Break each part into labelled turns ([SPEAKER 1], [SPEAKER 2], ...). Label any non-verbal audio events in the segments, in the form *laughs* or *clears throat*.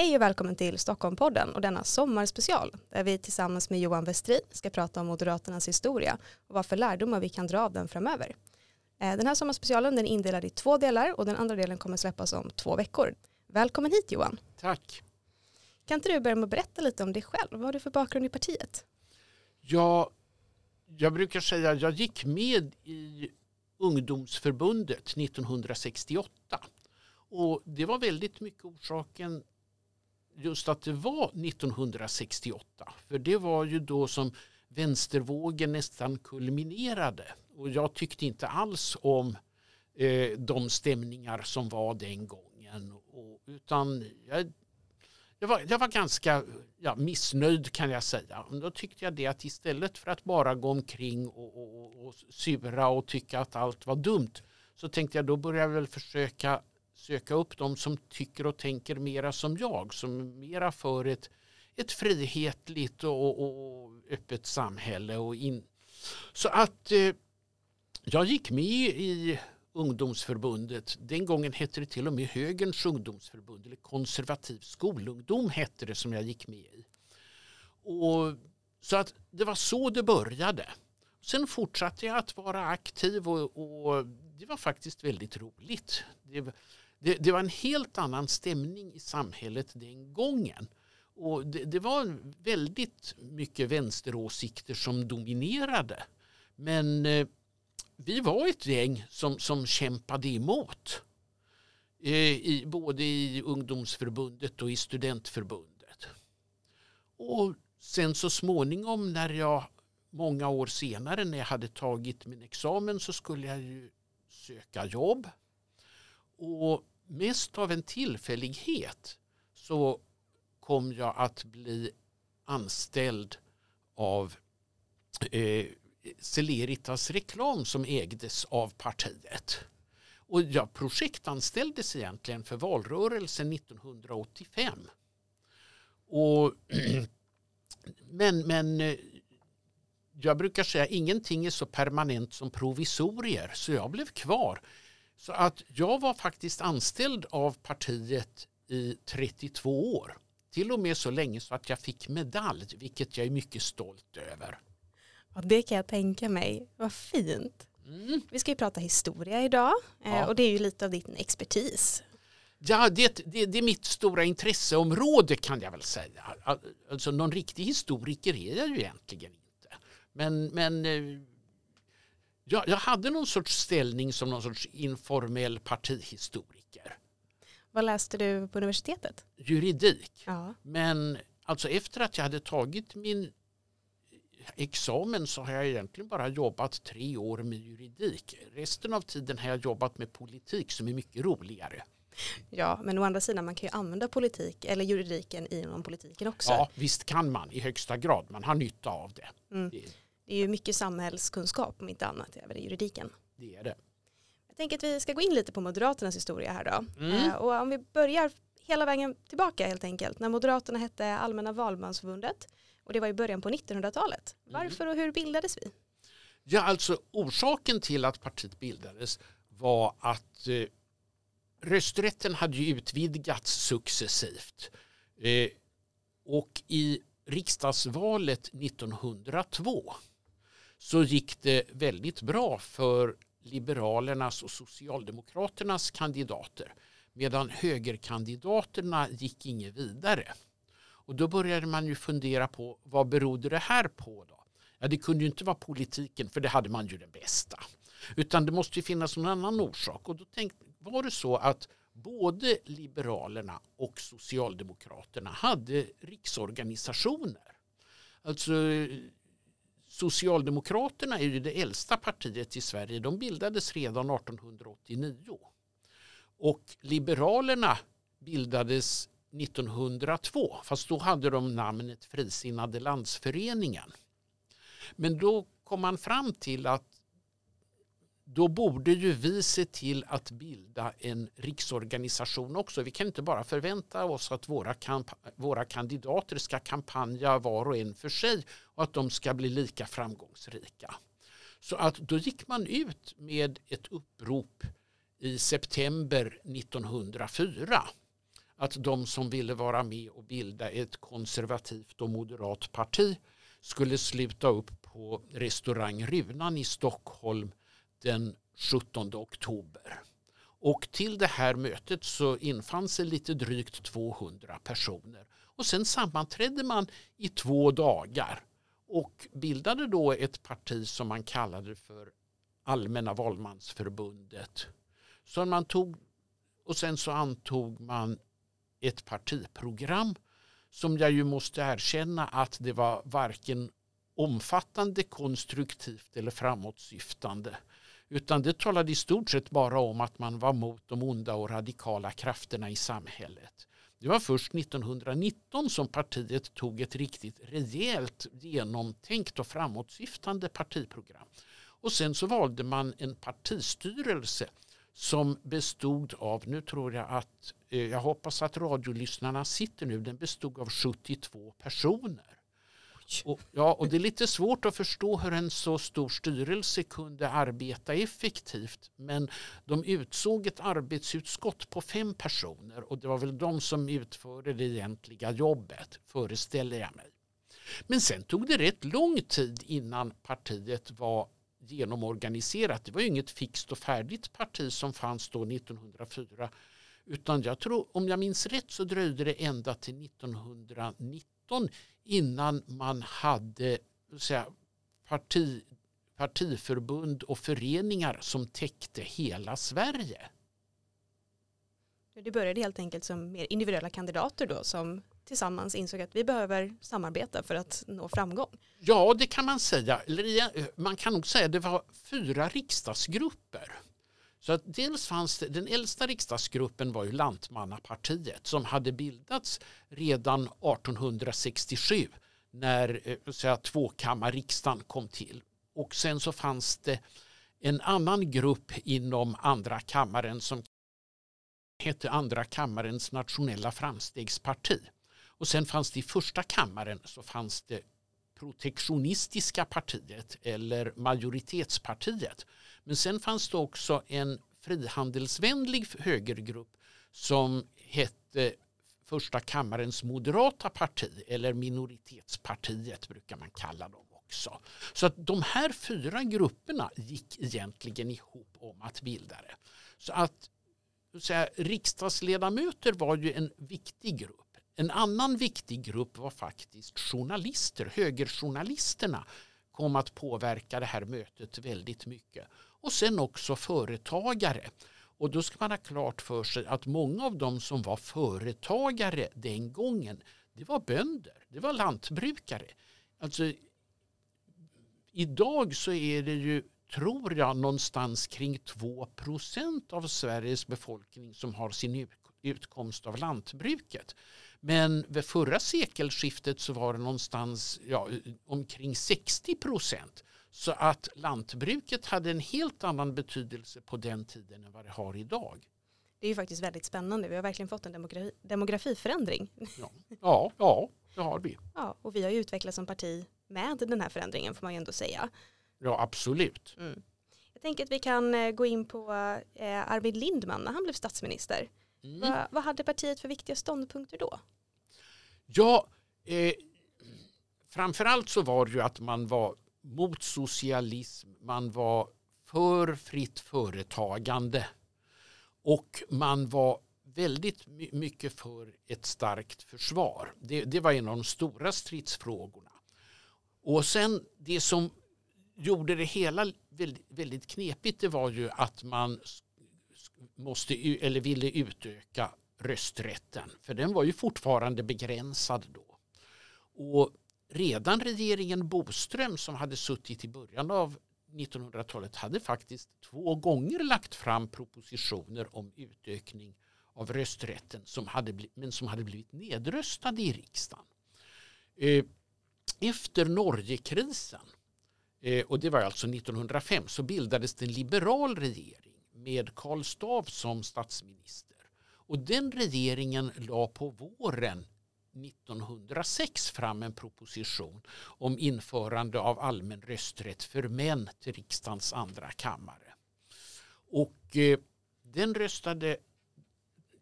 [SPEAKER 1] Hej och välkommen till Stockholmpodden och denna sommarspecial där vi tillsammans med Johan Westrin ska prata om Moderaternas historia och vad för lärdomar vi kan dra av den framöver. Eh, den här sommarspecialen den är indelad i två delar och den andra delen kommer släppas om två veckor. Välkommen hit Johan.
[SPEAKER 2] Tack.
[SPEAKER 1] Kan inte du börja med att berätta lite om dig själv? Vad har du för bakgrund i partiet?
[SPEAKER 2] Ja, jag brukar säga att jag gick med i ungdomsförbundet 1968. Och det var väldigt mycket orsaken just att det var 1968. För det var ju då som vänstervågen nästan kulminerade. Och jag tyckte inte alls om eh, de stämningar som var den gången. Och, utan jag, jag, var, jag var ganska ja, missnöjd kan jag säga. Och då tyckte jag det att istället för att bara gå omkring och, och, och sura och tycka att allt var dumt så tänkte jag då börjar jag väl försöka söka upp de som tycker och tänker mera som jag, som är mera för ett, ett frihetligt och, och öppet samhälle. Och in. Så att eh, jag gick med i ungdomsförbundet. Den gången hette det till och med Högerns ungdomsförbund, eller konservativ skolungdom hette det som jag gick med i. Och, så att det var så det började. Sen fortsatte jag att vara aktiv och, och det var faktiskt väldigt roligt. Det, det, det, var en helt annan stämning i samhället den gången. Och det, det, var väldigt mycket vänsteråsikter som dominerade. Men eh, vi var ett gäng som, som kämpade emot. Eh, i, både i ungdomsförbundet och i studentförbundet. Och sen så småningom när jag många år senare när jag hade tagit min examen så skulle jag ju söka jobb. Och mest av en tillfällighet så kom jag att bli anställd av eh, Celeritas reklam som ägdes av partiet. Och jag projektanställdes egentligen för valrörelsen 1985. Och, *clears throat* men, men eh, jag brukar säga att ingenting är så permanent som provisorier så jag blev kvar så att jag var faktiskt anställd av partiet i 32 år. Till och med så länge så att jag fick medalj, vilket jag är mycket stolt över.
[SPEAKER 1] Ja, det kan jag tänka mig. Vad fint. Mm. Vi ska ju prata historia idag eh, ja. och det är ju lite av din expertis.
[SPEAKER 2] Ja, det, det, det, är mitt stora intresseområde kan jag väl säga. Alltså, någon riktig historiker är jag ju egentligen inte. Men, men eh, jag, jag hade någon sorts ställning som någon sorts informell partihistoriker.
[SPEAKER 1] Vad läste du på universitetet?
[SPEAKER 2] Juridik. Ja. Men alltså efter att jag hade tagit min examen så har jag egentligen bara jobbat tre år med juridik. Resten av tiden har jag jobbat med politik som är mycket roligare.
[SPEAKER 1] Ja, men å andra sidan man kan ju använda politik eller juridiken inom politiken också.
[SPEAKER 2] Ja, visst kan man i högsta grad. Man har nytta av det. Mm. det
[SPEAKER 1] det är ju mycket samhällskunskap om inte annat, även i juridiken.
[SPEAKER 2] Det är det.
[SPEAKER 1] Jag tänker att vi ska gå in lite på Moderaternas historia här då. Mm. Eh, och om vi börjar hela vägen tillbaka helt enkelt, när Moderaterna hette Allmänna valmansförbundet och det var i början på 1900-talet. Mm. Varför och hur bildades vi?
[SPEAKER 2] Ja, alltså orsaken till att partiet bildades var att eh, rösträtten hade ju utvidgats successivt. Eh, och i riksdagsvalet 1902 så gick det väldigt bra för Liberalernas och Socialdemokraternas kandidater medan högerkandidaterna gick inget vidare. Och då började man ju fundera på vad berodde det här på då? Ja, det kunde ju inte vara politiken för det hade man ju det bästa. Utan det måste ju finnas någon annan orsak. Och då tänkte, var det så att både Liberalerna och Socialdemokraterna hade riksorganisationer. Alltså Socialdemokraterna är ju det äldsta partiet i Sverige. De bildades redan 1889. Och Liberalerna bildades 1902, fast då hade de namnet Frisinnade landsföreningen. Men då kom man fram till att då borde ju vi se till att bilda en riksorganisation också. Vi kan inte bara förvänta oss att våra, våra kandidater ska kampanja var och en för sig och att de ska bli lika framgångsrika. Så att då gick man ut med ett upprop i september 1904 att de som ville vara med och bilda ett konservativt och moderat parti skulle sluta upp på restaurang Runan i Stockholm den 17 oktober. Och till det här mötet så infann sig lite drygt 200 personer. Och sen sammanträdde man i två dagar och bildade då ett parti som man kallade för Allmänna valmansförbundet. Så man tog, och sen så antog man ett partiprogram som jag ju måste erkänna att det var varken omfattande, konstruktivt eller framåtsyftande. Utan det talade i stort sett bara om att man var mot de onda och radikala krafterna i samhället. Det var först 1919 som partiet tog ett riktigt rejält genomtänkt och framåtsyftande partiprogram. Och sen så valde man en partistyrelse som bestod av, nu tror jag att, eh, jag hoppas att radiolyssnarna sitter nu, den bestod av 72 personer. Och, ja, och det är lite svårt att förstå hur en så stor styrelse kunde arbeta effektivt. Men de utsåg ett arbetsutskott på fem personer och det var väl de som utförde det egentliga jobbet, föreställer jag mig. Men sen tog det rätt lång tid innan partiet var genomorganiserat. Det var ju inget fixt och färdigt parti som fanns då 1904. Utan jag tror, om jag minns rätt så dröjde det ända till 1919 innan man hade säga, parti, partiförbund och föreningar som täckte hela Sverige.
[SPEAKER 1] Det började helt enkelt som mer individuella kandidater då som tillsammans insåg att vi behöver samarbeta för att nå framgång.
[SPEAKER 2] Ja, det kan man säga. Man kan nog säga att det var fyra riksdagsgrupper. Så att dels fanns det, den äldsta riksdagsgruppen var ju Lantmannapartiet som hade bildats redan 1867 när eh, säga, tvåkammarriksdagen kom till. Och sen så fanns det en annan grupp inom andra kammaren som hette andra kammarens nationella framstegsparti. Och sen fanns det i första kammaren så fanns det protektionistiska partiet eller majoritetspartiet. Men sen fanns det också en frihandelsvänlig högergrupp som hette första kammarens moderata parti eller minoritetspartiet brukar man kalla dem också. Så att de här fyra grupperna gick egentligen ihop om att bilda det. Så att säga, riksdagsledamöter var ju en viktig grupp. En annan viktig grupp var faktiskt journalister. Högerjournalisterna kom att påverka det här mötet väldigt mycket. Och sen också företagare. Och då ska man ha klart för sig att många av dem som var företagare den gången det var bönder, det var lantbrukare. Alltså, idag så är det ju, tror jag, någonstans kring 2 procent av Sveriges befolkning som har sin utkomst av lantbruket. Men vid förra sekelskiftet så var det någonstans ja, omkring 60 procent. Så att lantbruket hade en helt annan betydelse på den tiden än vad det har idag.
[SPEAKER 1] Det är ju faktiskt väldigt spännande. Vi har verkligen fått en demografi, demografiförändring.
[SPEAKER 2] Ja. ja, ja, det har vi.
[SPEAKER 1] Ja, och vi har ju utvecklats som parti med den här förändringen får man ju ändå säga.
[SPEAKER 2] Ja, absolut.
[SPEAKER 1] Mm. Jag tänker att vi kan eh, gå in på eh, Arvid Lindman när han blev statsminister. Mm. Va, vad hade partiet för viktiga ståndpunkter då?
[SPEAKER 2] Ja, eh, framförallt så var det ju att man var mot socialism, man var för fritt företagande och man var väldigt mycket för ett starkt försvar. Det, det, var en av de stora stridsfrågorna. Och sen det som gjorde det hela väldigt, väldigt knepigt det var ju att man måste, eller ville utöka rösträtten. För den var ju fortfarande begränsad då. Och redan regeringen Boström som hade suttit i början av 1900-talet hade faktiskt två gånger lagt fram propositioner om utökning av rösträtten som hade men som hade blivit nedröstade i riksdagen. Eh, efter Norgekrisen, eh, och det var alltså 1905, så bildades det en liberal regering med Karl Staaff som statsminister. Och den regeringen la på våren 1906 fram en proposition om införande av allmän rösträtt för män till riksdagens andra kammare. Och eh, den röstade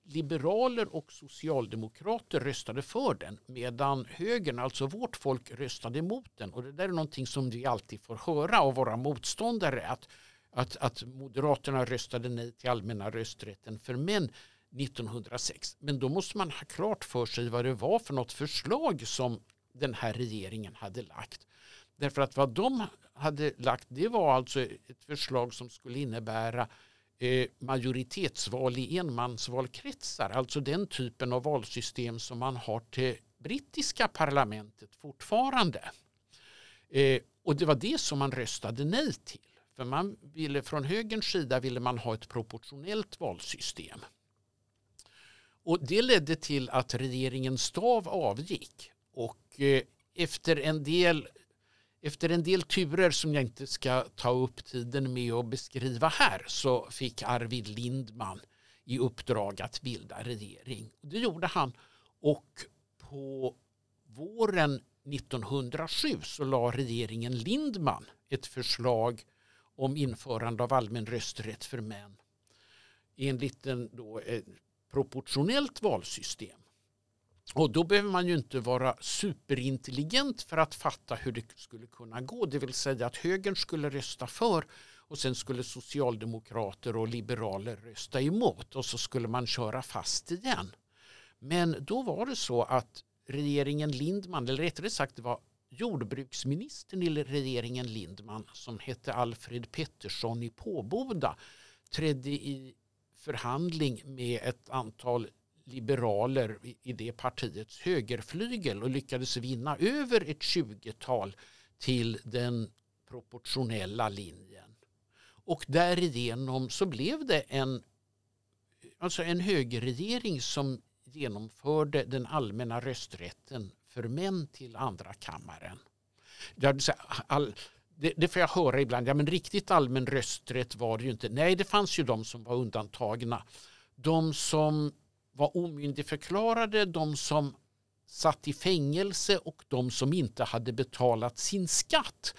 [SPEAKER 2] liberaler och socialdemokrater röstade för den medan högern, alltså vårt folk, röstade emot den. Och det där är någonting som vi alltid får höra av våra motståndare att, att, att Moderaterna röstade nej till allmänna rösträtten för män 1906. Men då måste man ha klart för sig vad det var för något förslag som den här regeringen hade lagt. Därför att vad de hade lagt det var alltså ett förslag som skulle innebära eh, majoritetsval i enmansvalkretsar. Alltså den typen av valsystem som man har till brittiska parlamentet fortfarande. Eh, och det var det som man röstade nej till. För man ville, från högerns sida ville man ha ett proportionellt valsystem. Och det ledde till att regeringen Stav avgick. Och eh, efter en del efter en del turer som jag inte ska ta upp tiden med att beskriva här så fick Arvid Lindman i uppdrag att bilda regering. Det gjorde han och på våren 1907 så la regeringen Lindman ett förslag om införande av allmän rösträtt för män enligt en då, ett proportionellt valsystem. Och då behöver man ju inte vara superintelligent för att fatta hur det skulle kunna gå. Det vill säga att högern skulle rösta för och sen skulle socialdemokrater och liberaler rösta emot och så skulle man köra fast igen. Men då var det så att regeringen Lindman, eller rättare sagt det var jordbruksministern i regeringen Lindman som hette Alfred Pettersson i Påboda trädde i förhandling med ett antal liberaler i det partiets högerflygel och lyckades vinna över ett tjugotal till den proportionella linjen. Och därigenom så blev det en, alltså en högerregering som genomförde den allmänna rösträtten för män till andra kammaren. All, det, det får jag höra ibland, ja men riktigt allmän rösträtt var det ju inte. Nej, det fanns ju de som var undantagna. De som var omyndigförklarade, de som satt i fängelse och de som inte hade betalat sin skatt.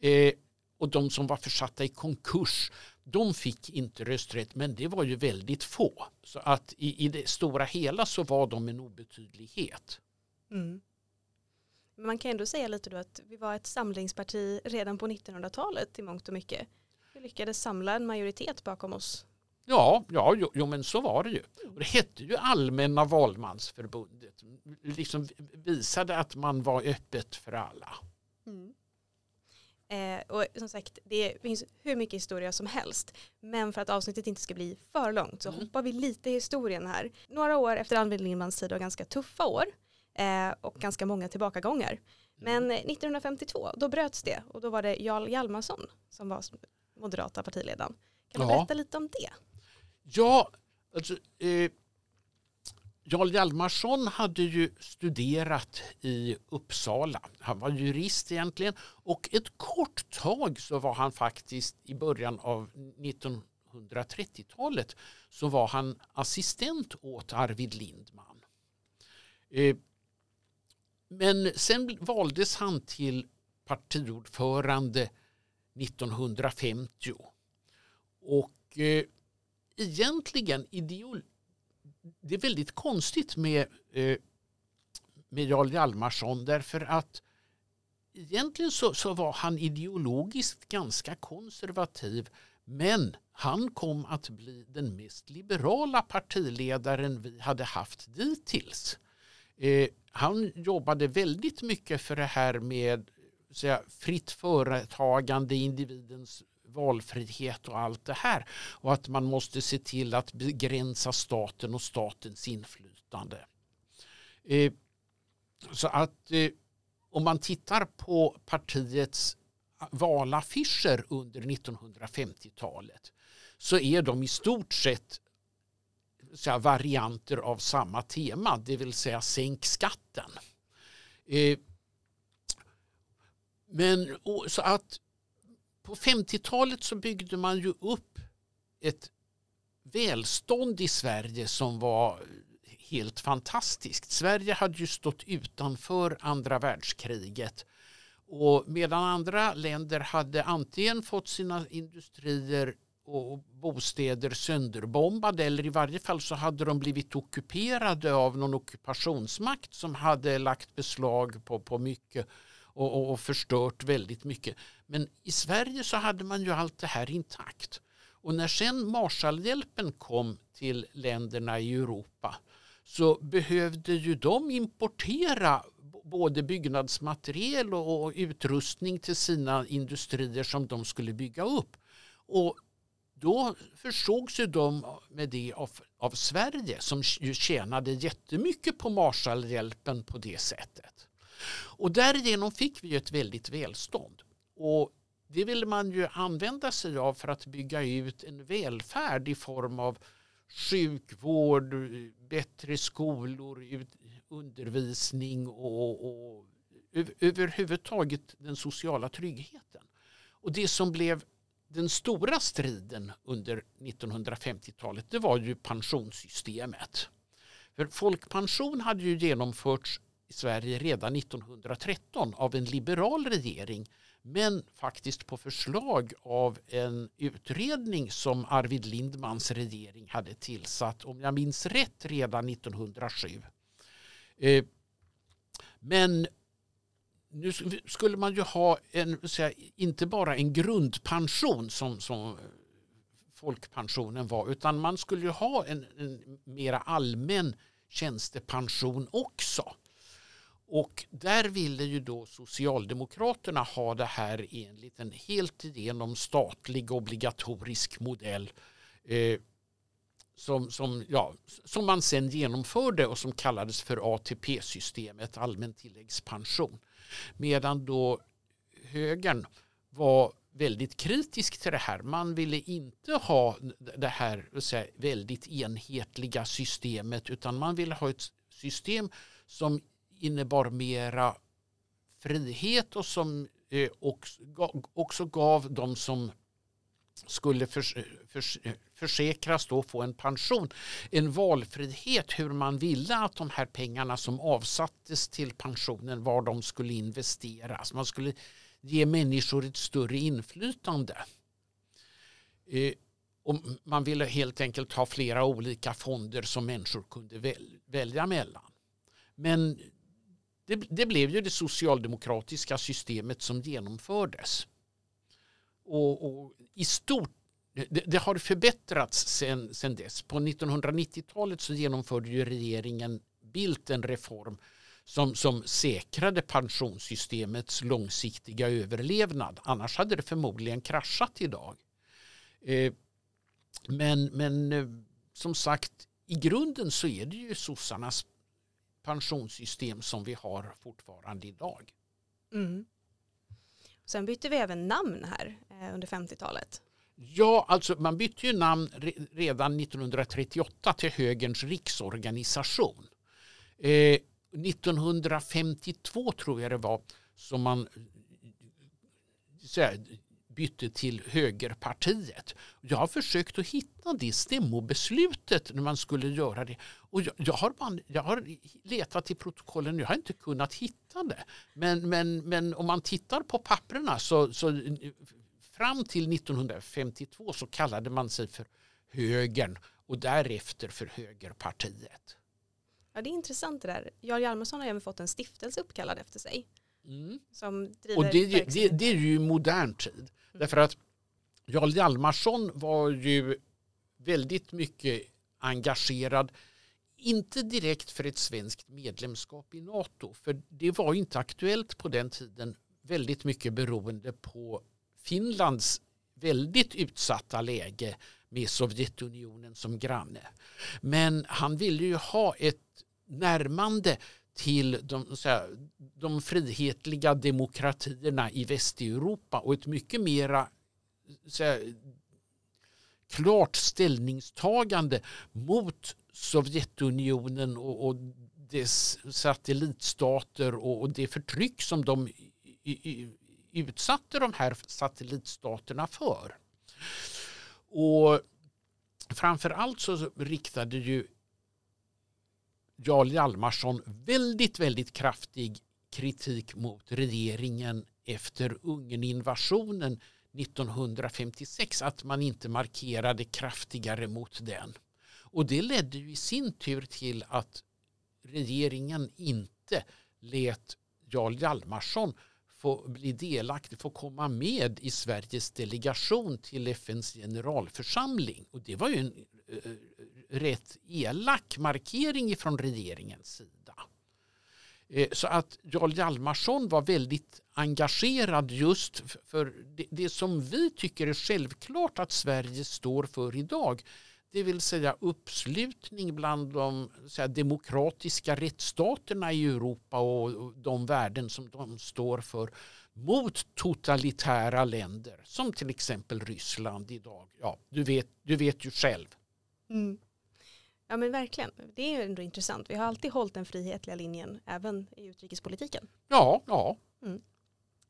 [SPEAKER 2] Eh, och de som var försatta i konkurs, de fick inte rösträtt, men det var ju väldigt få. Så att i, i det stora hela så var de en obetydlighet. Mm.
[SPEAKER 1] Men man kan ändå säga lite då att vi var ett samlingsparti redan på 1900-talet i mångt och mycket. Vi lyckades samla en majoritet bakom oss
[SPEAKER 2] Ja, ja jo, jo, men så var det ju. Och det hette ju Allmänna valmansförbundet. Liksom visade att man var öppet för alla. Mm.
[SPEAKER 1] Eh, och som sagt, det finns hur mycket historia som helst. Men för att avsnittet inte ska bli för långt så mm. hoppar vi lite i historien här. Några år efter Alvin Lindmans tid var ganska tuffa år och ganska många tillbakagångar. Men 1952, då bröts det och då var det Jarl Hjalmarsson som var moderata partiledaren. Kan du ja. berätta lite om det?
[SPEAKER 2] Ja, alltså, eh, Jarl Hjalmarsson hade ju studerat i Uppsala. Han var jurist egentligen och ett kort tag så var han faktiskt i början av 1930-talet så var han assistent åt Arvid Lindman. Eh, men sen valdes han till partiordförande 1950 och eh, egentligen ideol... Det är väldigt konstigt med, eh, med Jarl Hjalmarsson därför att egentligen så, så var han ideologiskt ganska konservativ men han kom att bli den mest liberala partiledaren vi hade haft dittills. Eh, han jobbade väldigt mycket för det här med säga, fritt företagande, individens valfrihet och allt det här. Och att man måste se till att begränsa staten och statens inflytande. Eh, så att eh, om man tittar på partiets valaffischer under 1950-talet så är de i stort sett säga, varianter av samma tema, det vill säga sänk skatten. Eh, men så att på 50-talet så byggde man ju upp ett välstånd i Sverige som var helt fantastiskt. Sverige hade ju stått utanför andra världskriget och medan andra länder hade antingen fått sina industrier och bostäder sönderbombade eller i varje fall så hade de blivit ockuperade av någon ockupationsmakt som hade lagt beslag på, på mycket och, och, och förstört väldigt mycket. Men i Sverige så hade man ju allt det här intakt. Och när sen Marshallhjälpen kom till länderna i Europa så behövde ju de importera både byggnadsmateriel och utrustning till sina industrier som de skulle bygga upp. Och då försågs ju de med det av, av Sverige som ju tjänade jättemycket på Marshallhjälpen på det sättet. Och därigenom fick vi ett väldigt välstånd. Och det ville man ju använda sig av för att bygga ut en välfärd i form av sjukvård, bättre skolor, undervisning och, och överhuvudtaget den sociala tryggheten. Och det som blev den stora striden under 1950-talet det var ju pensionssystemet. För folkpension hade ju genomförts i Sverige redan 1913 av en liberal regering men faktiskt på förslag av en utredning som Arvid Lindmans regering hade tillsatt, om jag minns rätt, redan 1907. Eh, men nu skulle man ju ha en, säga, inte bara en grundpension som, som eh, folkpensionen var, utan man skulle ju ha en, en mera allmän tjänstepension också. Och där ville ju då Socialdemokraterna ha det här enligt en helt igenom statlig obligatorisk modell eh, som, som, ja, som man sen genomförde och som kallades för ATP-systemet, allmän tilläggspension. Medan då högern var väldigt kritisk till det här. Man ville inte ha det här säga, väldigt enhetliga systemet utan man ville ha ett system som innebar mera frihet och som eh, också gav de som skulle försäkras då få en pension. En valfrihet hur man ville att de här pengarna som avsattes till pensionen var de skulle investeras. Man skulle ge människor ett större inflytande. Eh, och man ville helt enkelt ha flera olika fonder som människor kunde välja mellan. Men det, det blev ju det socialdemokratiska systemet som genomfördes. Och, och i stort det, det, har förbättrats sen, sen dess. På 1990-talet så genomförde ju regeringen Bildt en reform som, som säkrade pensionssystemets långsiktiga överlevnad. Annars hade det förmodligen kraschat idag. Eh, men, men eh, som sagt, i grunden så är det ju sossarnas pensionssystem som vi har fortfarande idag. Mm.
[SPEAKER 1] Sen bytte vi även namn här eh, under 50-talet.
[SPEAKER 2] Ja, alltså man bytte ju namn redan 1938 till Högerns riksorganisation. Eh, 1952 tror jag det var som man här, bytte till Högerpartiet. Jag har försökt att hitta det stämmobeslutet när man skulle göra det. Och jag, jag, har, bara, jag har letat i protokollen, jag har inte kunnat hitta det. Men, men, men om man tittar på papperna så, så fram till 1952 så kallade man sig för högern och därefter för högerpartiet.
[SPEAKER 1] Ja, det är intressant det där. Jarl Hjalmarsson har även fått en stiftelse uppkallad efter sig. Mm.
[SPEAKER 2] Som och det, det, det, är ju modern tid. Mm. Därför att Jarl Hjalmarsson var ju väldigt mycket engagerad inte direkt för ett svenskt medlemskap i NATO, för det var inte aktuellt på den tiden, väldigt mycket beroende på Finlands väldigt utsatta läge med Sovjetunionen som granne. Men han ville ju ha ett närmande till de, här, de frihetliga demokratierna i Västeuropa och ett mycket mera här, klart ställningstagande mot Sovjetunionen och, och dess satellitstater och, och det förtryck som de i, i, utsatte de här satellitstaterna för. Och framför allt så riktade ju Jarl Hjalmarsson väldigt, väldigt kraftig kritik mot regeringen efter Ungerninvasionen 1956 att man inte markerade kraftigare mot den. Och det ledde ju i sin tur till att regeringen inte lät Jarl Hjalmarsson få bli delaktig, få komma med i Sveriges delegation till FNs generalförsamling. Och det var ju en eh, rätt elak markering från regeringens sida. Eh, så att Jarl Hjalmarsson var väldigt engagerad just för det, det som vi tycker är självklart att Sverige står för idag det vill säga uppslutning bland de här, demokratiska rättsstaterna i Europa och de värden som de står för mot totalitära länder som till exempel Ryssland idag. Ja, du, vet, du vet ju själv. Mm.
[SPEAKER 1] Ja men verkligen, det är ändå intressant. Vi har alltid hållit den frihetliga linjen även i utrikespolitiken.
[SPEAKER 2] Ja, ja. Mm.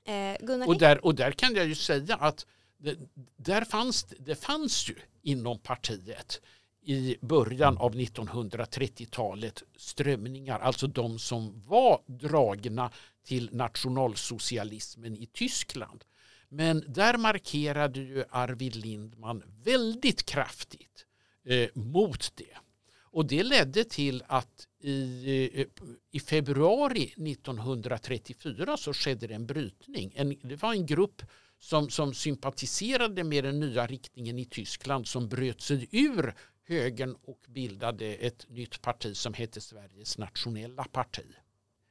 [SPEAKER 2] Eh, och, där, och där kan jag ju säga att det, där fanns, det fanns ju inom partiet i början av 1930-talet strömningar, alltså de som var dragna till nationalsocialismen i Tyskland. Men där markerade ju Arvid Lindman väldigt kraftigt eh, mot det. Och det ledde till att i, eh, i februari 1934 så skedde det en brytning. En, det var en grupp som, som sympatiserade med den nya riktningen i Tyskland som bröt sig ur högern och bildade ett nytt parti som hette Sveriges nationella parti.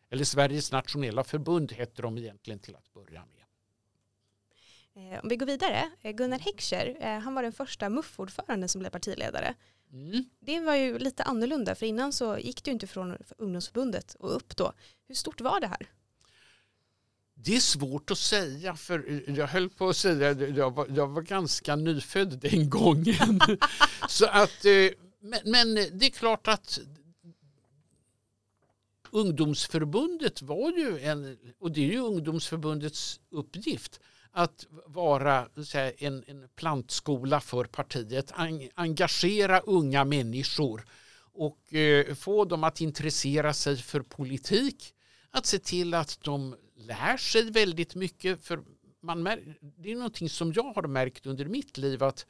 [SPEAKER 2] Eller Sveriges nationella förbund hette de egentligen till att börja med.
[SPEAKER 1] Eh, om vi går vidare, eh, Gunnar Heckscher, han var den första MUF-ordföranden som blev partiledare. Mm. Det var ju lite annorlunda, för innan så gick du inte från ungdomsförbundet och upp då. Hur stort var det här?
[SPEAKER 2] Det är svårt att säga för jag höll på att säga jag var, jag var ganska nyfödd den *laughs* gången. *laughs* Så att, eh, men, men, det är klart att ungdomsförbundet var ju en, och det är ju ungdomsförbundets uppgift, att vara här, en, en plantskola för partiet, engagera unga människor och eh, få dem att intressera sig för politik, att se till att de lär sig väldigt mycket. För man det är någonting som jag har märkt under mitt liv att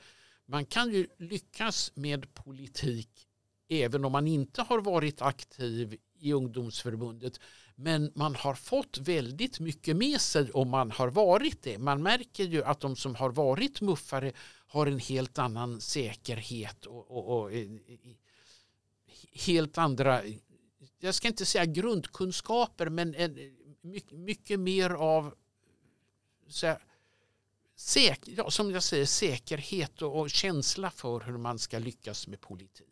[SPEAKER 2] man kan ju lyckas med politik även om man inte har varit aktiv i ungdomsförbundet. Men man har fått väldigt mycket med sig om man har varit det. Man märker ju att de som har varit muffare har en helt annan säkerhet och, och, och eh, eh, helt andra, jag ska inte säga grundkunskaper, men en, mycket, mycket mer av så säk, ja, som jag säger, säkerhet och, och, känsla för hur man ska lyckas med politik.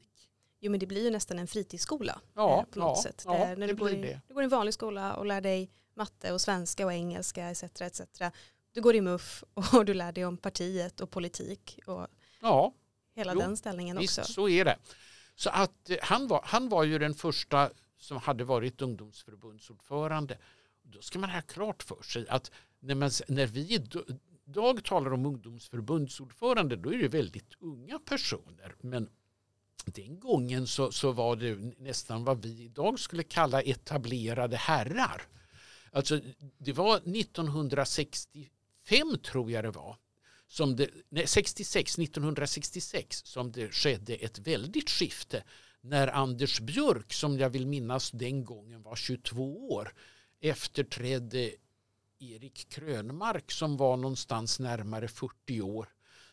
[SPEAKER 1] Jo men det blir ju nästan en fritidsskola ja, eh, på något ja, sätt. Ja, när du, går i, du går i en vanlig skola och lär dig matte och svenska och engelska etc. etc. Du går i MUF *laughs* och du lär dig om partiet och politik och ja, hela jo, den ställningen också.
[SPEAKER 2] Visst, så är det. Så att eh, han var, han var ju den första som hade varit ungdomsförbundsordförande då ska man ha klart för sig att när, man, när vi idag talar om ungdomsförbundsordförande då är det väldigt unga personer. Men den gången så, så var det nästan vad vi idag skulle kalla etablerade herrar. Alltså, det var 1965 tror jag det var, som det, nej, 66, 1966 som det skedde ett väldigt skifte när Anders Björk, som jag vill minnas den gången var 22 år, efterträdde Erik Krönmark som var någonstans närmare 40 år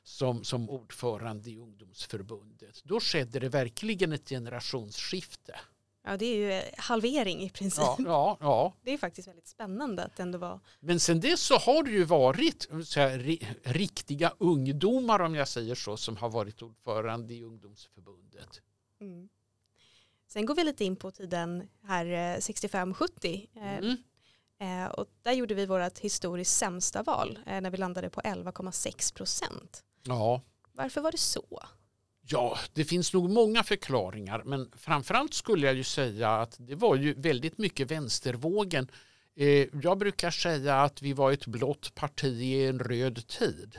[SPEAKER 2] som, som ordförande i ungdomsförbundet. Då skedde det verkligen ett generationsskifte.
[SPEAKER 1] Ja, det är ju halvering i princip.
[SPEAKER 2] Ja, ja, ja.
[SPEAKER 1] Det är faktiskt väldigt spännande att det ändå var.
[SPEAKER 2] Men sen dess så har det ju varit så här, riktiga ungdomar om jag säger så som har varit ordförande i ungdomsförbundet. Mm.
[SPEAKER 1] Sen går vi lite in på tiden här 65-70. Eh, mm. Eh, och där gjorde vi vårt historiskt sämsta val eh, när vi landade på 11,6 procent.
[SPEAKER 2] Ja.
[SPEAKER 1] Varför var det så?
[SPEAKER 2] Ja, det finns nog många förklaringar men framförallt skulle jag ju säga att det var ju väldigt mycket vänstervågen. Jag brukar säga att vi var ett blått parti i en röd tid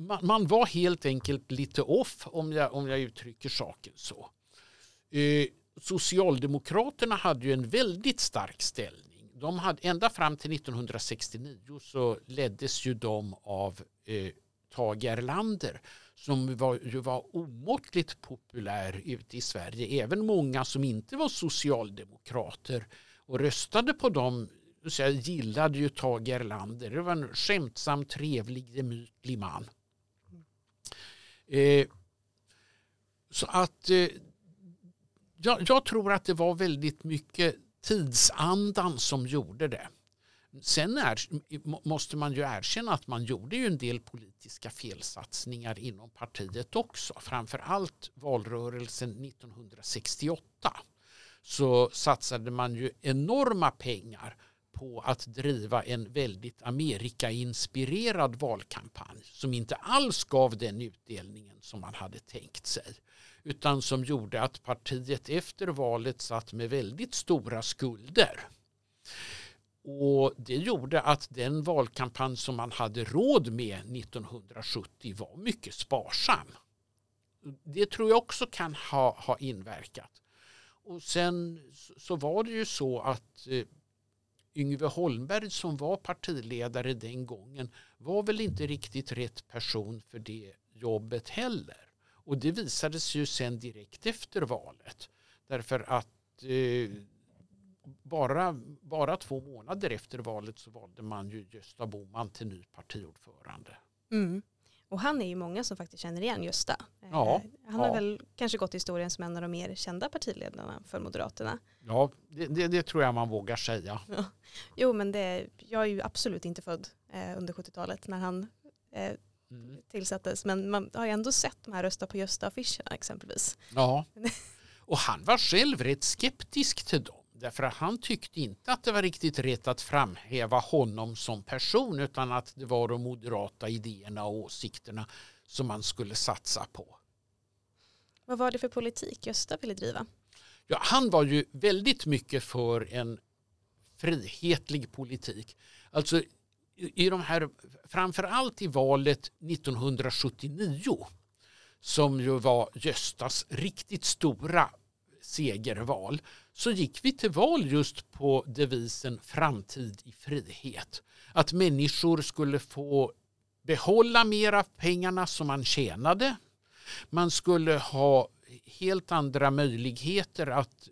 [SPEAKER 2] man, man, var helt enkelt lite off om jag, om jag uttrycker saken så. Eh, Socialdemokraterna hade ju en väldigt stark ställning de hade, ända fram till 1969 så leddes ju de av eh, Tage Erlander som var, ju var omåttligt populär ute i Sverige. Även många som inte var socialdemokrater och röstade på dem så jag gillade ju Tage Erlander. Det var en skämtsam, trevlig, gemytlig man. Eh, så att eh, jag, jag, tror att det var väldigt mycket tidsandan som gjorde det. Sen är, måste man ju erkänna att man gjorde ju en del politiska felsatsningar inom partiet också. Framför allt valrörelsen 1968 så satsade man ju enorma pengar på att driva en väldigt Amerikainspirerad valkampanj som inte alls gav den utdelningen som man hade tänkt sig utan som gjorde att partiet efter valet satt med väldigt stora skulder. Och det gjorde att den valkampanj som man hade råd med 1970 var mycket sparsam. Det tror jag också kan ha, ha inverkat. Och sen så var det ju så att eh, Yngve Holmberg som var partiledare den gången var väl inte riktigt rätt person för det jobbet heller. Och det visade sig ju sen direkt efter valet. Därför att eh, bara, bara två månader efter valet så valde man ju Gösta Boman till ny partiordförande.
[SPEAKER 1] Mm. Och han är ju många som faktiskt känner igen Gösta.
[SPEAKER 2] Ja,
[SPEAKER 1] eh, han har väl kanske gått i historien som en av de mer kända partiledarna för Moderaterna.
[SPEAKER 2] Ja, det, det, det tror jag man vågar säga. *laughs* Ja.
[SPEAKER 1] Jo, men det, jag är ju absolut inte född eh, under 70-talet när han eh, mm. tillsattes. Men man har ju ändå sett de här rösta på Gösta-affischerna exempelvis.
[SPEAKER 2] Ja, *laughs* och han var själv rätt skeptisk till dem. Därför att han tyckte inte att det var riktigt rätt att framhäva honom som person utan att det var de moderata idéerna och åsikterna som man skulle satsa på.
[SPEAKER 1] Vad var det för politik Gösta ville driva?
[SPEAKER 2] Ja, han var ju väldigt mycket för en frihetlig politik. Alltså i de här, framförallt i valet 1979 som ju var Göstas riktigt stora segerval så gick vi till val just på devisen framtid i frihet. Att människor skulle få behålla mer av pengarna som man tjänade. Man skulle ha helt andra möjligheter att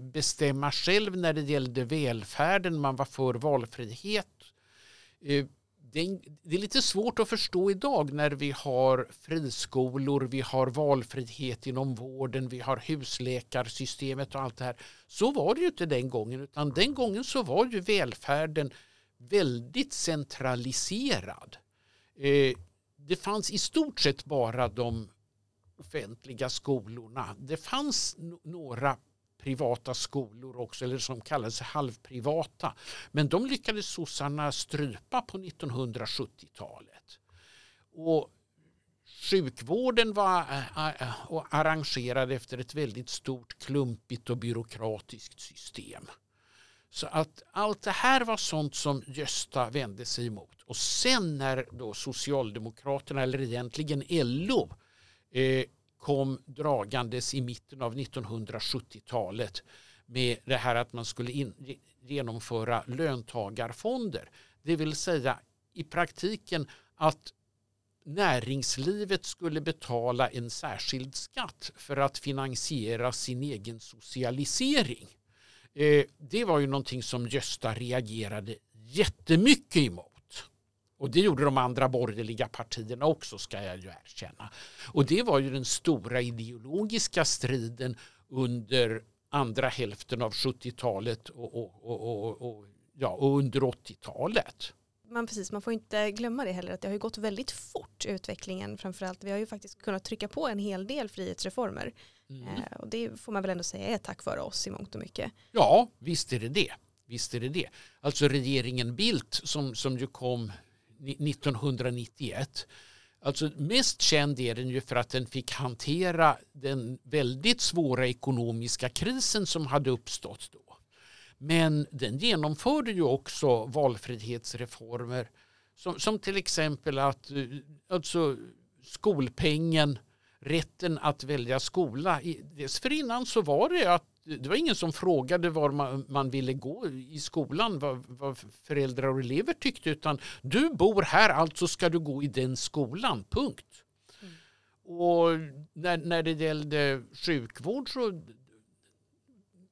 [SPEAKER 2] bestämma själv när det gällde välfärden. Man var för valfrihet. Eh, det är lite svårt att förstå idag när vi har friskolor, vi har valfrihet inom vården, vi har husläkarsystemet och allt det här. Så var det ju inte den gången utan den gången så var ju välfärden väldigt centraliserad. Eh, det fanns i stort sett bara de offentliga skolorna. Det fanns några privata skolor också, eller som kallades halvprivata. Men de lyckades sossarna strypa på 1970-talet. Och sjukvården var eh, eh, arrangerad efter ett väldigt stort klumpigt och byråkratiskt system. Så att allt det här var sånt som Gösta vände sig emot. Och sen när då Socialdemokraterna, eller egentligen LO, eh, kom dragandes i mitten av 1970-talet med det här att man skulle in, genomföra löntagarfonder. Det vill säga i praktiken att näringslivet skulle betala en särskild skatt för att finansiera sin egen socialisering. Eh, det var ju någonting som Gösta reagerade jättemycket emot. Och det gjorde de andra borgerliga partierna också ska jag ju erkänna. Och det var ju den stora ideologiska striden under andra hälften av 70-talet och, och, och, och, ja, och under 80-talet.
[SPEAKER 1] Man, precis, man får inte glömma det heller att det har ju gått väldigt fort utvecklingen framförallt. Vi har ju faktiskt kunnat trycka på en hel del frihetsreformer. Mm. Eh, och det får man väl ändå säga är tack vare oss i mångt och mycket.
[SPEAKER 2] Ja, visst är det det. Visst är det det. Alltså regeringen Bildt som, som ju kom 1991. Alltså mest känd är den ju för att den fick hantera den väldigt svåra ekonomiska krisen som hade uppstått då. Men den genomförde ju också valfrihetsreformer som, som till exempel att eh, alltså, skolpengen, rätten att välja skola. Dessförinnan så var det att det var ingen som frågade var man, man ville gå i skolan, vad, vad, föräldrar och elever tyckte, utan du bor här, alltså ska du gå i den skolan, punkt. Mm. Och när, när det gällde sjukvård så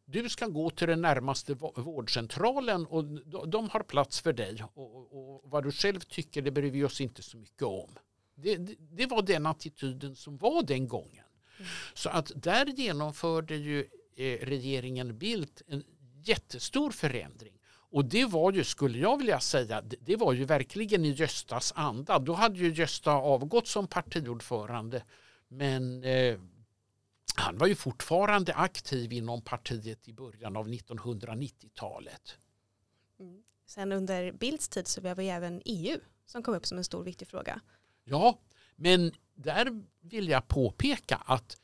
[SPEAKER 2] du ska gå till den närmaste vårdcentralen och de har plats för dig. Och, och vad du själv tycker det bryr vi oss inte så mycket om. Det, det, det var den attityden som var den gången. Mm. Så att där genomförde ju regeringen Bildt en jättestor förändring. Och det var ju, skulle jag vilja säga, det var ju verkligen i Göstas anda. Då hade ju Gösta avgått som partiordförande. Men eh, han var ju fortfarande aktiv inom partiet i början av 1990-talet.
[SPEAKER 1] Mm. Sen under Bildts tid så var ju även EU som kom upp som en stor viktig fråga.
[SPEAKER 2] Ja, men där vill jag påpeka att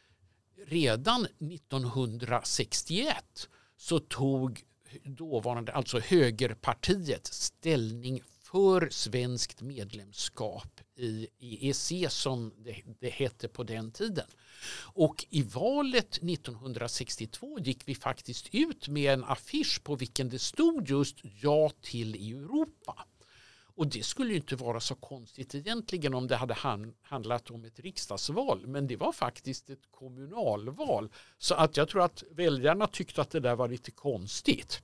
[SPEAKER 2] redan 1961 så tog dåvarande, alltså högerpartiet, ställning för svenskt medlemskap i EEC som det, det hette på den tiden. Och i valet 1962 gick vi faktiskt ut med en affisch på vilken det stod just ja till Europa. Och det skulle ju inte vara så konstigt egentligen om det hade handlat om ett riksdagsval. Men det var faktiskt ett kommunalval. Så att jag tror att väljarna tyckte att det där var lite konstigt.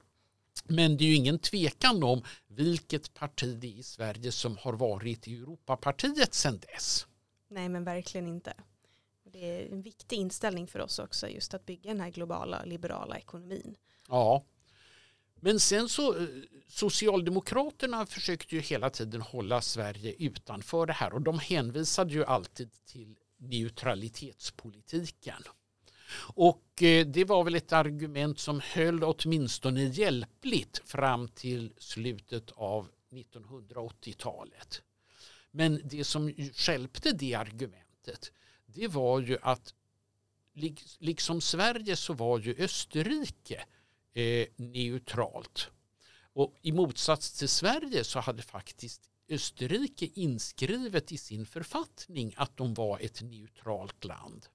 [SPEAKER 2] Men det är ju ingen tvekan om vilket parti det är i Sverige som har varit i Europapartiet sedan dess.
[SPEAKER 1] Nej men verkligen inte. Det är en viktig inställning för oss också just att bygga den här globala liberala ekonomin.
[SPEAKER 2] Ja, men sen så eh, Socialdemokraterna försökte ju hela tiden hålla Sverige utanför det här och de hänvisade ju alltid till neutralitetspolitiken. Och eh, det var väl ett argument som höll åtminstone hjälpligt fram till slutet av 1980-talet. Men det som skälpte det argumentet det var ju att liksom Sverige så var ju Österrike eh, Eh, neutralt. Och i motsats till Sverige så hade faktiskt Österrike inskrivet i sin författning att de var ett neutralt land.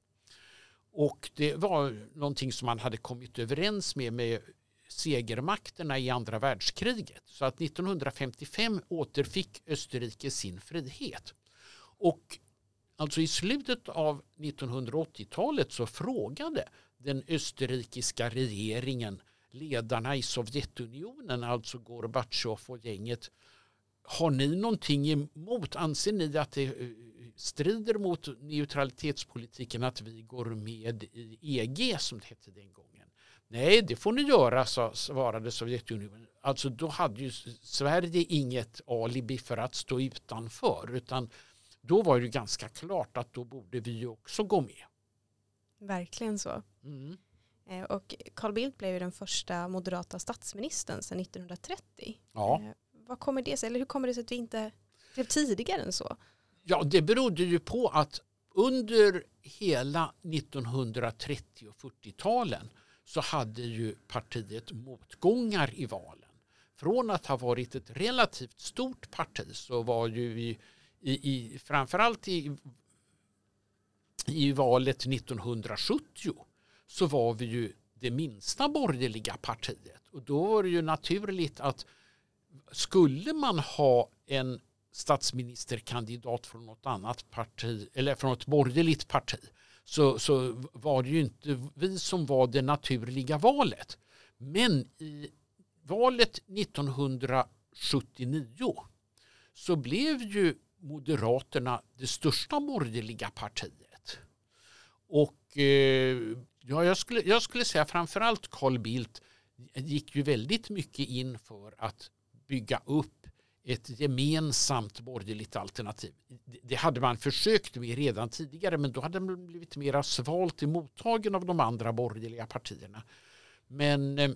[SPEAKER 2] Och det var någonting som man hade kommit överens med med segermakterna i andra världskriget. Så att 1955 återfick Österrike sin frihet. Och alltså i slutet av 1980-talet så frågade den österrikiska regeringen ledarna i Sovjetunionen, alltså Gorbatjov och gänget, har ni någonting emot, anser ni att det eh, strider mot neutralitetspolitiken att vi går med i EG som det hette den gången? Nej, det får ni göra, svarade Sovjetunionen. Alltså då hade ju Sverige inget alibi för att stå utanför, utan då var det ganska klart att då borde vi också gå med.
[SPEAKER 1] Verkligen så. Mm. Eh, och Carl Bildt blev ju den första moderata statsministern sedan 1930.
[SPEAKER 2] Ja. Eh,
[SPEAKER 1] vad kommer det sig, eller hur kommer det sig att vi inte blev tidigare än så?
[SPEAKER 2] Ja, det berodde ju på att under hela 1930 och 40-talen så hade ju partiet motgångar i valen. Från att ha varit ett relativt stort parti så var ju i, i, i framförallt i, i valet 1970 så var vi ju det minsta borgerliga partiet. Och då var det ju naturligt att skulle man ha en statsministerkandidat från något annat parti eller från ett borgerligt parti så, så var det ju inte vi som var det naturliga valet. Men i valet 1979 så blev ju Moderaterna det största borgerliga partiet. Och eh, Ja, jag skulle, jag skulle säga framförallt Carl Bildt gick ju väldigt mycket in för att bygga upp ett gemensamt borgerligt alternativ. Det hade man försökt med redan tidigare men då hade man blivit mera svalt mottagen av de andra borgerliga partierna. Men eh,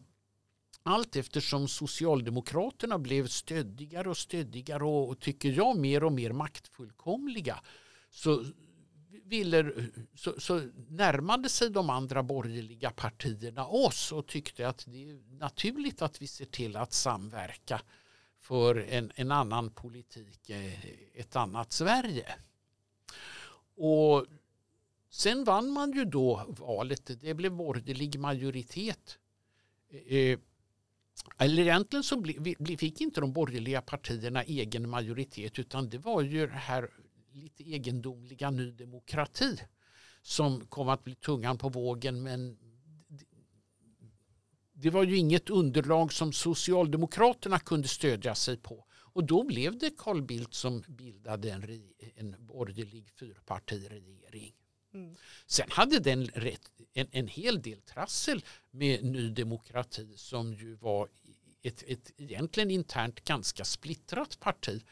[SPEAKER 2] allt eftersom Socialdemokraterna blev stöddigare och stöddigare och, och tycker jag mer och mer maktfullkomliga så, ville, så, så närmade sig de andra borgerliga partierna oss och tyckte att det är naturligt att vi ser till att samverka för en, en annan politik, eh, ett annat Sverige. Och Sen vann man ju då valet. Det blev borgerlig majoritet. Eh, eh, eller egentligen så fick inte de borgerliga partierna egen majoritet utan det var ju det här lite egendomliga Ny Demokrati som kom att bli tungan på vågen men det var ju inget underlag som Socialdemokraterna kunde stödja sig på. Och då blev det Carl Bildt som bildade en, en borgerlig fyrpartiregering. Mm. Sen hade den rätt, en, en hel del trassel med Ny Demokrati som ju var ett, ett egentligen internt ganska splittrat parti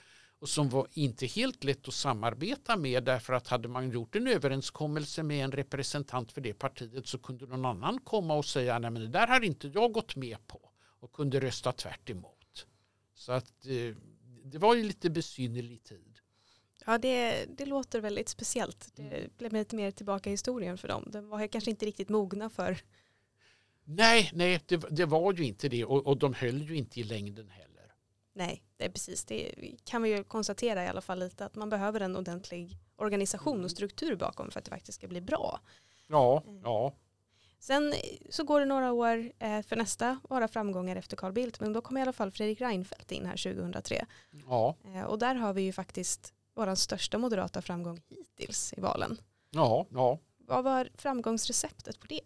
[SPEAKER 2] och som var inte helt lätt att samarbeta med därför att hade man gjort en överenskommelse med en representant för det partiet så kunde någon annan komma och säga nej men det där har inte jag gått med på och kunde rösta tvärt emot. Så att eh, det var ju lite besynnerlig tid.
[SPEAKER 1] Ja, det, det låter väldigt speciellt. Det mm. blev lite mer tillbaka i historien för dem. De var kanske inte riktigt mogna för...
[SPEAKER 2] Nej, nej det, det var ju inte det och, och de höll ju inte i längden heller.
[SPEAKER 1] Nej, det är precis. Det kan vi ju konstatera i alla fall lite att man behöver en ordentlig organisation och mm. struktur bakom för att det faktiskt ska bli bra.
[SPEAKER 2] Ja, eh. ja.
[SPEAKER 1] Sen så går det några år eh, för nästa vara framgångar efter Carl Bildt men då kommer i alla fall Fredrik Reinfeldt in här 2003.
[SPEAKER 2] Ja.
[SPEAKER 1] Eh, och där har vi ju faktiskt vår största moderata framgång hittills i valen.
[SPEAKER 2] Ja, ja.
[SPEAKER 1] Vad var framgångsreceptet på det?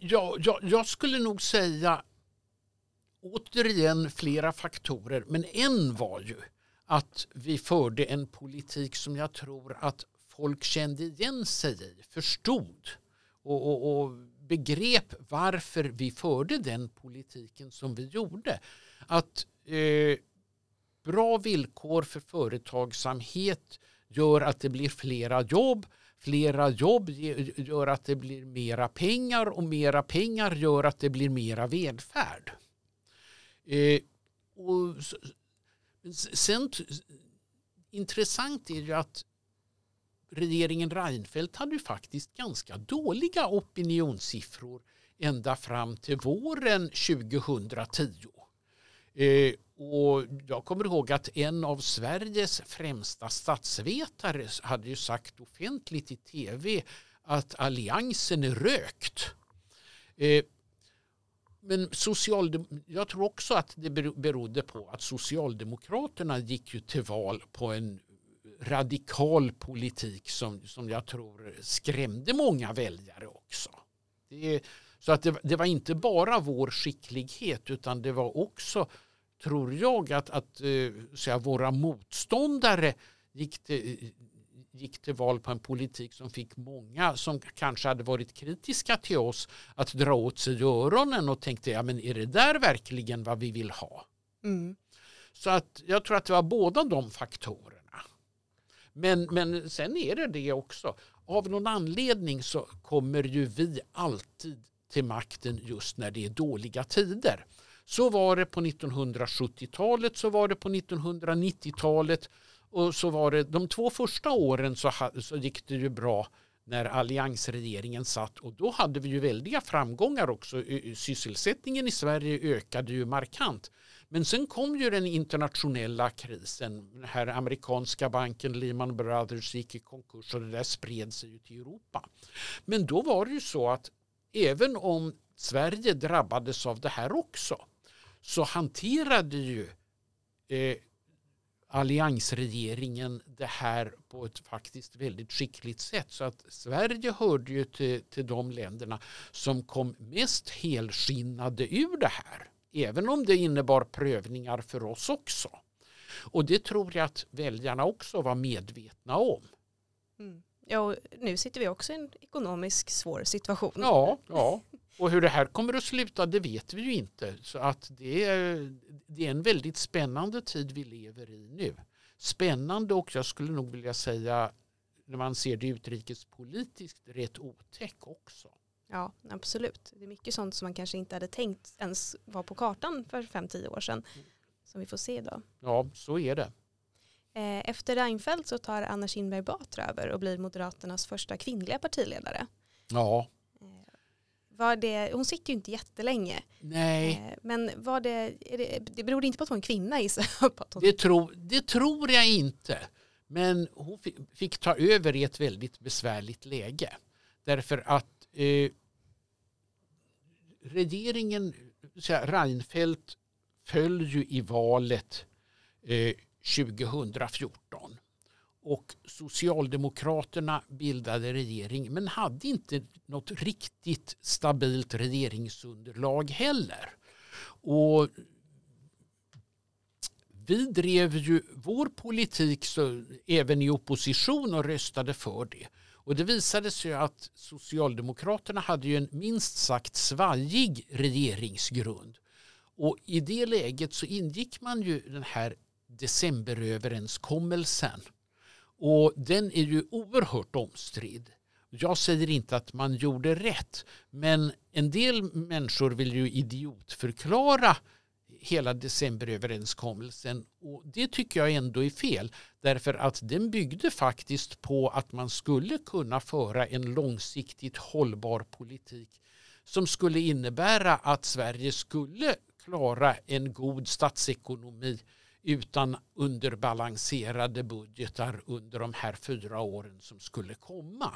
[SPEAKER 2] Ja, ja, jag skulle nog säga återigen flera faktorer, men en var ju att vi förde en politik som jag tror att folk kände igen sig i, förstod och, och, och begrep varför vi förde den politiken som vi gjorde. Att eh, bra villkor för företagsamhet gör att det blir flera jobb. Flera jobb gör att det blir mera pengar och mera pengar gör att det blir mera välfärd. Eh, och sen, intressant är ju att regeringen Reinfeldt hade ju faktiskt ganska dåliga opinionssiffror ända fram till våren 2010. Eh, och jag kommer ihåg att en av Sveriges främsta statsvetare hade ju sagt offentligt i tv att alliansen är rökt. Eh, men social, jag tror också att det berodde på att Socialdemokraterna gick ju till val på en radikal politik som, som jag tror skrämde många väljare också. Det, så att det, det, var inte bara vår skicklighet utan det var också, tror jag, att, att eh, så säga, våra motståndare gick till, gick till val på en politik som fick många som kanske hade varit kritiska till oss att dra åt sig öronen och tänkte, ja men är det där verkligen vad vi vill ha? Mm. Så att jag tror att det var båda de faktorerna. Men, men sen är det det också. Av någon anledning så kommer ju vi alltid till makten just när det är dåliga tider. Så var det på 1970-talet, så var det på 1990-talet och så var det de två första åren så, så gick det ju bra när alliansregeringen satt och då hade vi ju väldiga framgångar också. Sysselsättningen i Sverige ökade ju markant. Men sen kom ju den internationella krisen. Den här amerikanska banken Lehman Brothers gick i konkurs och det där spred sig ju till Europa. Men då var det ju så att även om Sverige drabbades av det här också så hanterade ju eh, alliansregeringen det här på ett faktiskt väldigt skickligt sätt. Så att Sverige hörde ju till, till de länderna som kom mest helskinnade ur det här. Även om det innebar prövningar för oss också. Och det tror jag att väljarna också var medvetna om.
[SPEAKER 1] Mm. Ja, och nu sitter vi också i en ekonomisk svår situation.
[SPEAKER 2] Ja, ja. *laughs* och hur det här kommer att sluta det vet vi ju inte. Så att det är, det är en väldigt spännande tid vi lever i nu. Spännande och jag skulle nog vilja säga när man ser det utrikespolitiskt rätt otäck också.
[SPEAKER 1] Ja, absolut. Det är mycket sånt som man kanske inte hade tänkt ens var på kartan för fem tio år sedan. Mm. Som vi får se idag.
[SPEAKER 2] Ja, så är det.
[SPEAKER 1] Eh, efter Reinfeldt så tar Anna Kinberg Batra över och blir Moderaternas första kvinnliga partiledare.
[SPEAKER 2] Ja.
[SPEAKER 1] Var det, hon sitter ju inte jättelänge.
[SPEAKER 2] Nej.
[SPEAKER 1] Eh, men var det, det, det berodde inte på att hon är kvinna gissar *laughs*
[SPEAKER 2] hon... det, tror, det tror jag inte. Men hon fick ta över i ett väldigt besvärligt läge. Därför att eh, regeringen, Reinfeldt, föll ju i valet eh, 2014. Och Socialdemokraterna bildade regering men hade inte något riktigt stabilt regeringsunderlag heller. Och vi drev ju vår politik så, även i opposition och röstade för det. Och det visade sig att Socialdemokraterna hade ju en minst sagt svajig regeringsgrund. Och i det läget så ingick man ju den här decemberöverenskommelsen. Och den är ju oerhört omstridd. Jag säger inte att man gjorde rätt, men en del människor vill ju idiotförklara hela decemberöverenskommelsen och det tycker jag ändå är fel därför att den byggde faktiskt på att man skulle kunna föra en långsiktigt hållbar politik som skulle innebära att Sverige skulle klara en god statsekonomi utan underbalanserade budgetar under de här fyra åren som skulle komma.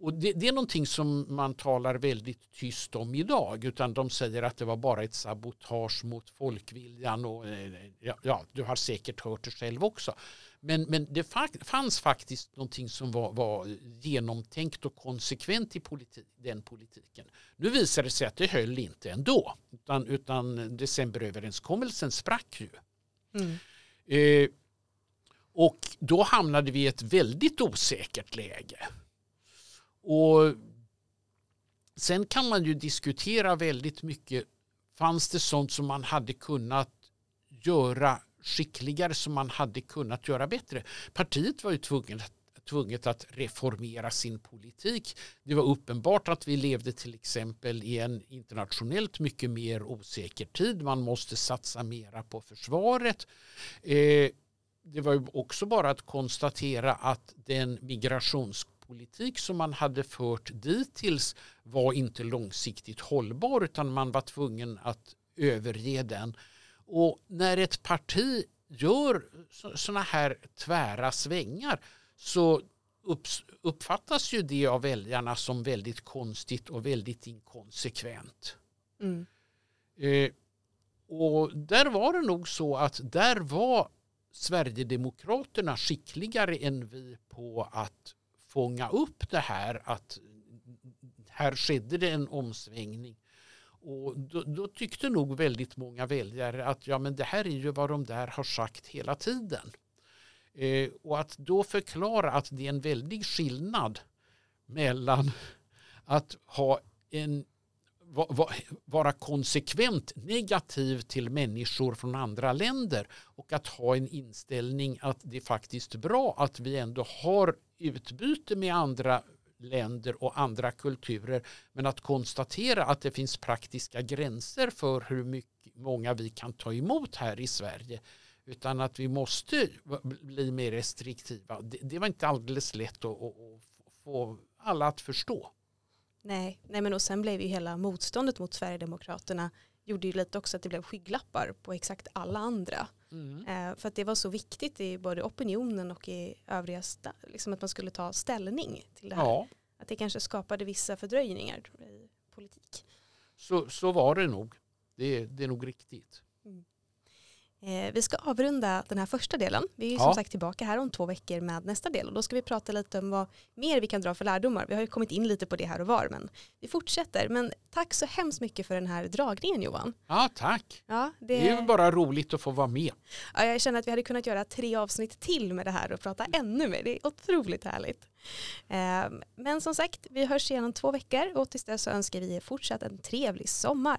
[SPEAKER 2] Och det, det, är någonting som man talar väldigt tyst om idag. Utan de säger att det var bara ett sabotage mot folkviljan. Och, eh, ja, ja du har säkert hört det själv också. Men, men det fanns faktiskt någonting som var, var genomtänkt och konsekvent i politi den politiken. Nu visar det sig att det höll inte ändå. Utan, utan decemberöverenskommelsen sprack ju. Mm. Eh, och då hamnade vi i ett väldigt osäkert läge. Och Sen kan man ju diskutera väldigt mycket. Fanns det sånt som man hade kunnat göra skickligare som man hade kunnat göra bättre? Partiet var ju tvunget, tvunget att reformera sin politik. Det var uppenbart att vi levde till exempel i en internationellt mycket mer osäker tid. Man måste satsa mera på försvaret. Eh, det var också bara att konstatera att den migrations politik som man hade fört dittills var inte långsiktigt hållbar utan man var tvungen att överge den. Och när ett parti gör sådana här tvära svängar så uppfattas ju det av väljarna som väldigt konstigt och väldigt inkonsekvent. Mm. Eh, och där var det nog så att där var Sverigedemokraterna skickligare än vi på att fånga upp det här att här skedde det en omsvängning. Och då, då, tyckte nog väldigt många väljare att ja, men det här är ju vad de där har sagt hela tiden. Eh, och att då förklara att det är en väldig skillnad mellan att ha en vara konsekvent negativ till människor från andra länder och att ha en inställning att det är faktiskt bra att vi ändå har utbyte med andra länder och andra kulturer men att konstatera att det finns praktiska gränser för hur mycket, många vi kan ta emot här i Sverige utan att vi måste bli mer restriktiva. Det, det var inte alldeles lätt att, att, att få alla att förstå.
[SPEAKER 1] Nej, nej men och sen blev ju hela motståndet mot Sverigedemokraterna gjorde ju lite också att det blev skygglappar på exakt alla andra. Mm. Eh, för att det var så viktigt i både opinionen och i övriga, liksom att man skulle ta ställning till det här. Ja. Att det kanske skapade vissa fördröjningar i politik.
[SPEAKER 2] Så, så var det nog. Det, det är nog riktigt. Mm.
[SPEAKER 1] Eh, vi ska avrunda den här första delen. Vi är ja. som sagt tillbaka här om två veckor med nästa del och då ska vi prata lite om vad mer vi kan dra för lärdomar. Vi har ju kommit in lite på det här och var men vi fortsätter. Men tack så hemskt mycket för den här dragningen Johan.
[SPEAKER 2] Ja tack. Ja, det... det är bara roligt att få vara med.
[SPEAKER 1] Ja, jag känner att vi hade kunnat göra tre avsnitt till med det här och prata ännu mer. Det är otroligt härligt. Eh, men som sagt, vi hörs igen om två veckor och tills dess så önskar vi er fortsatt en trevlig sommar.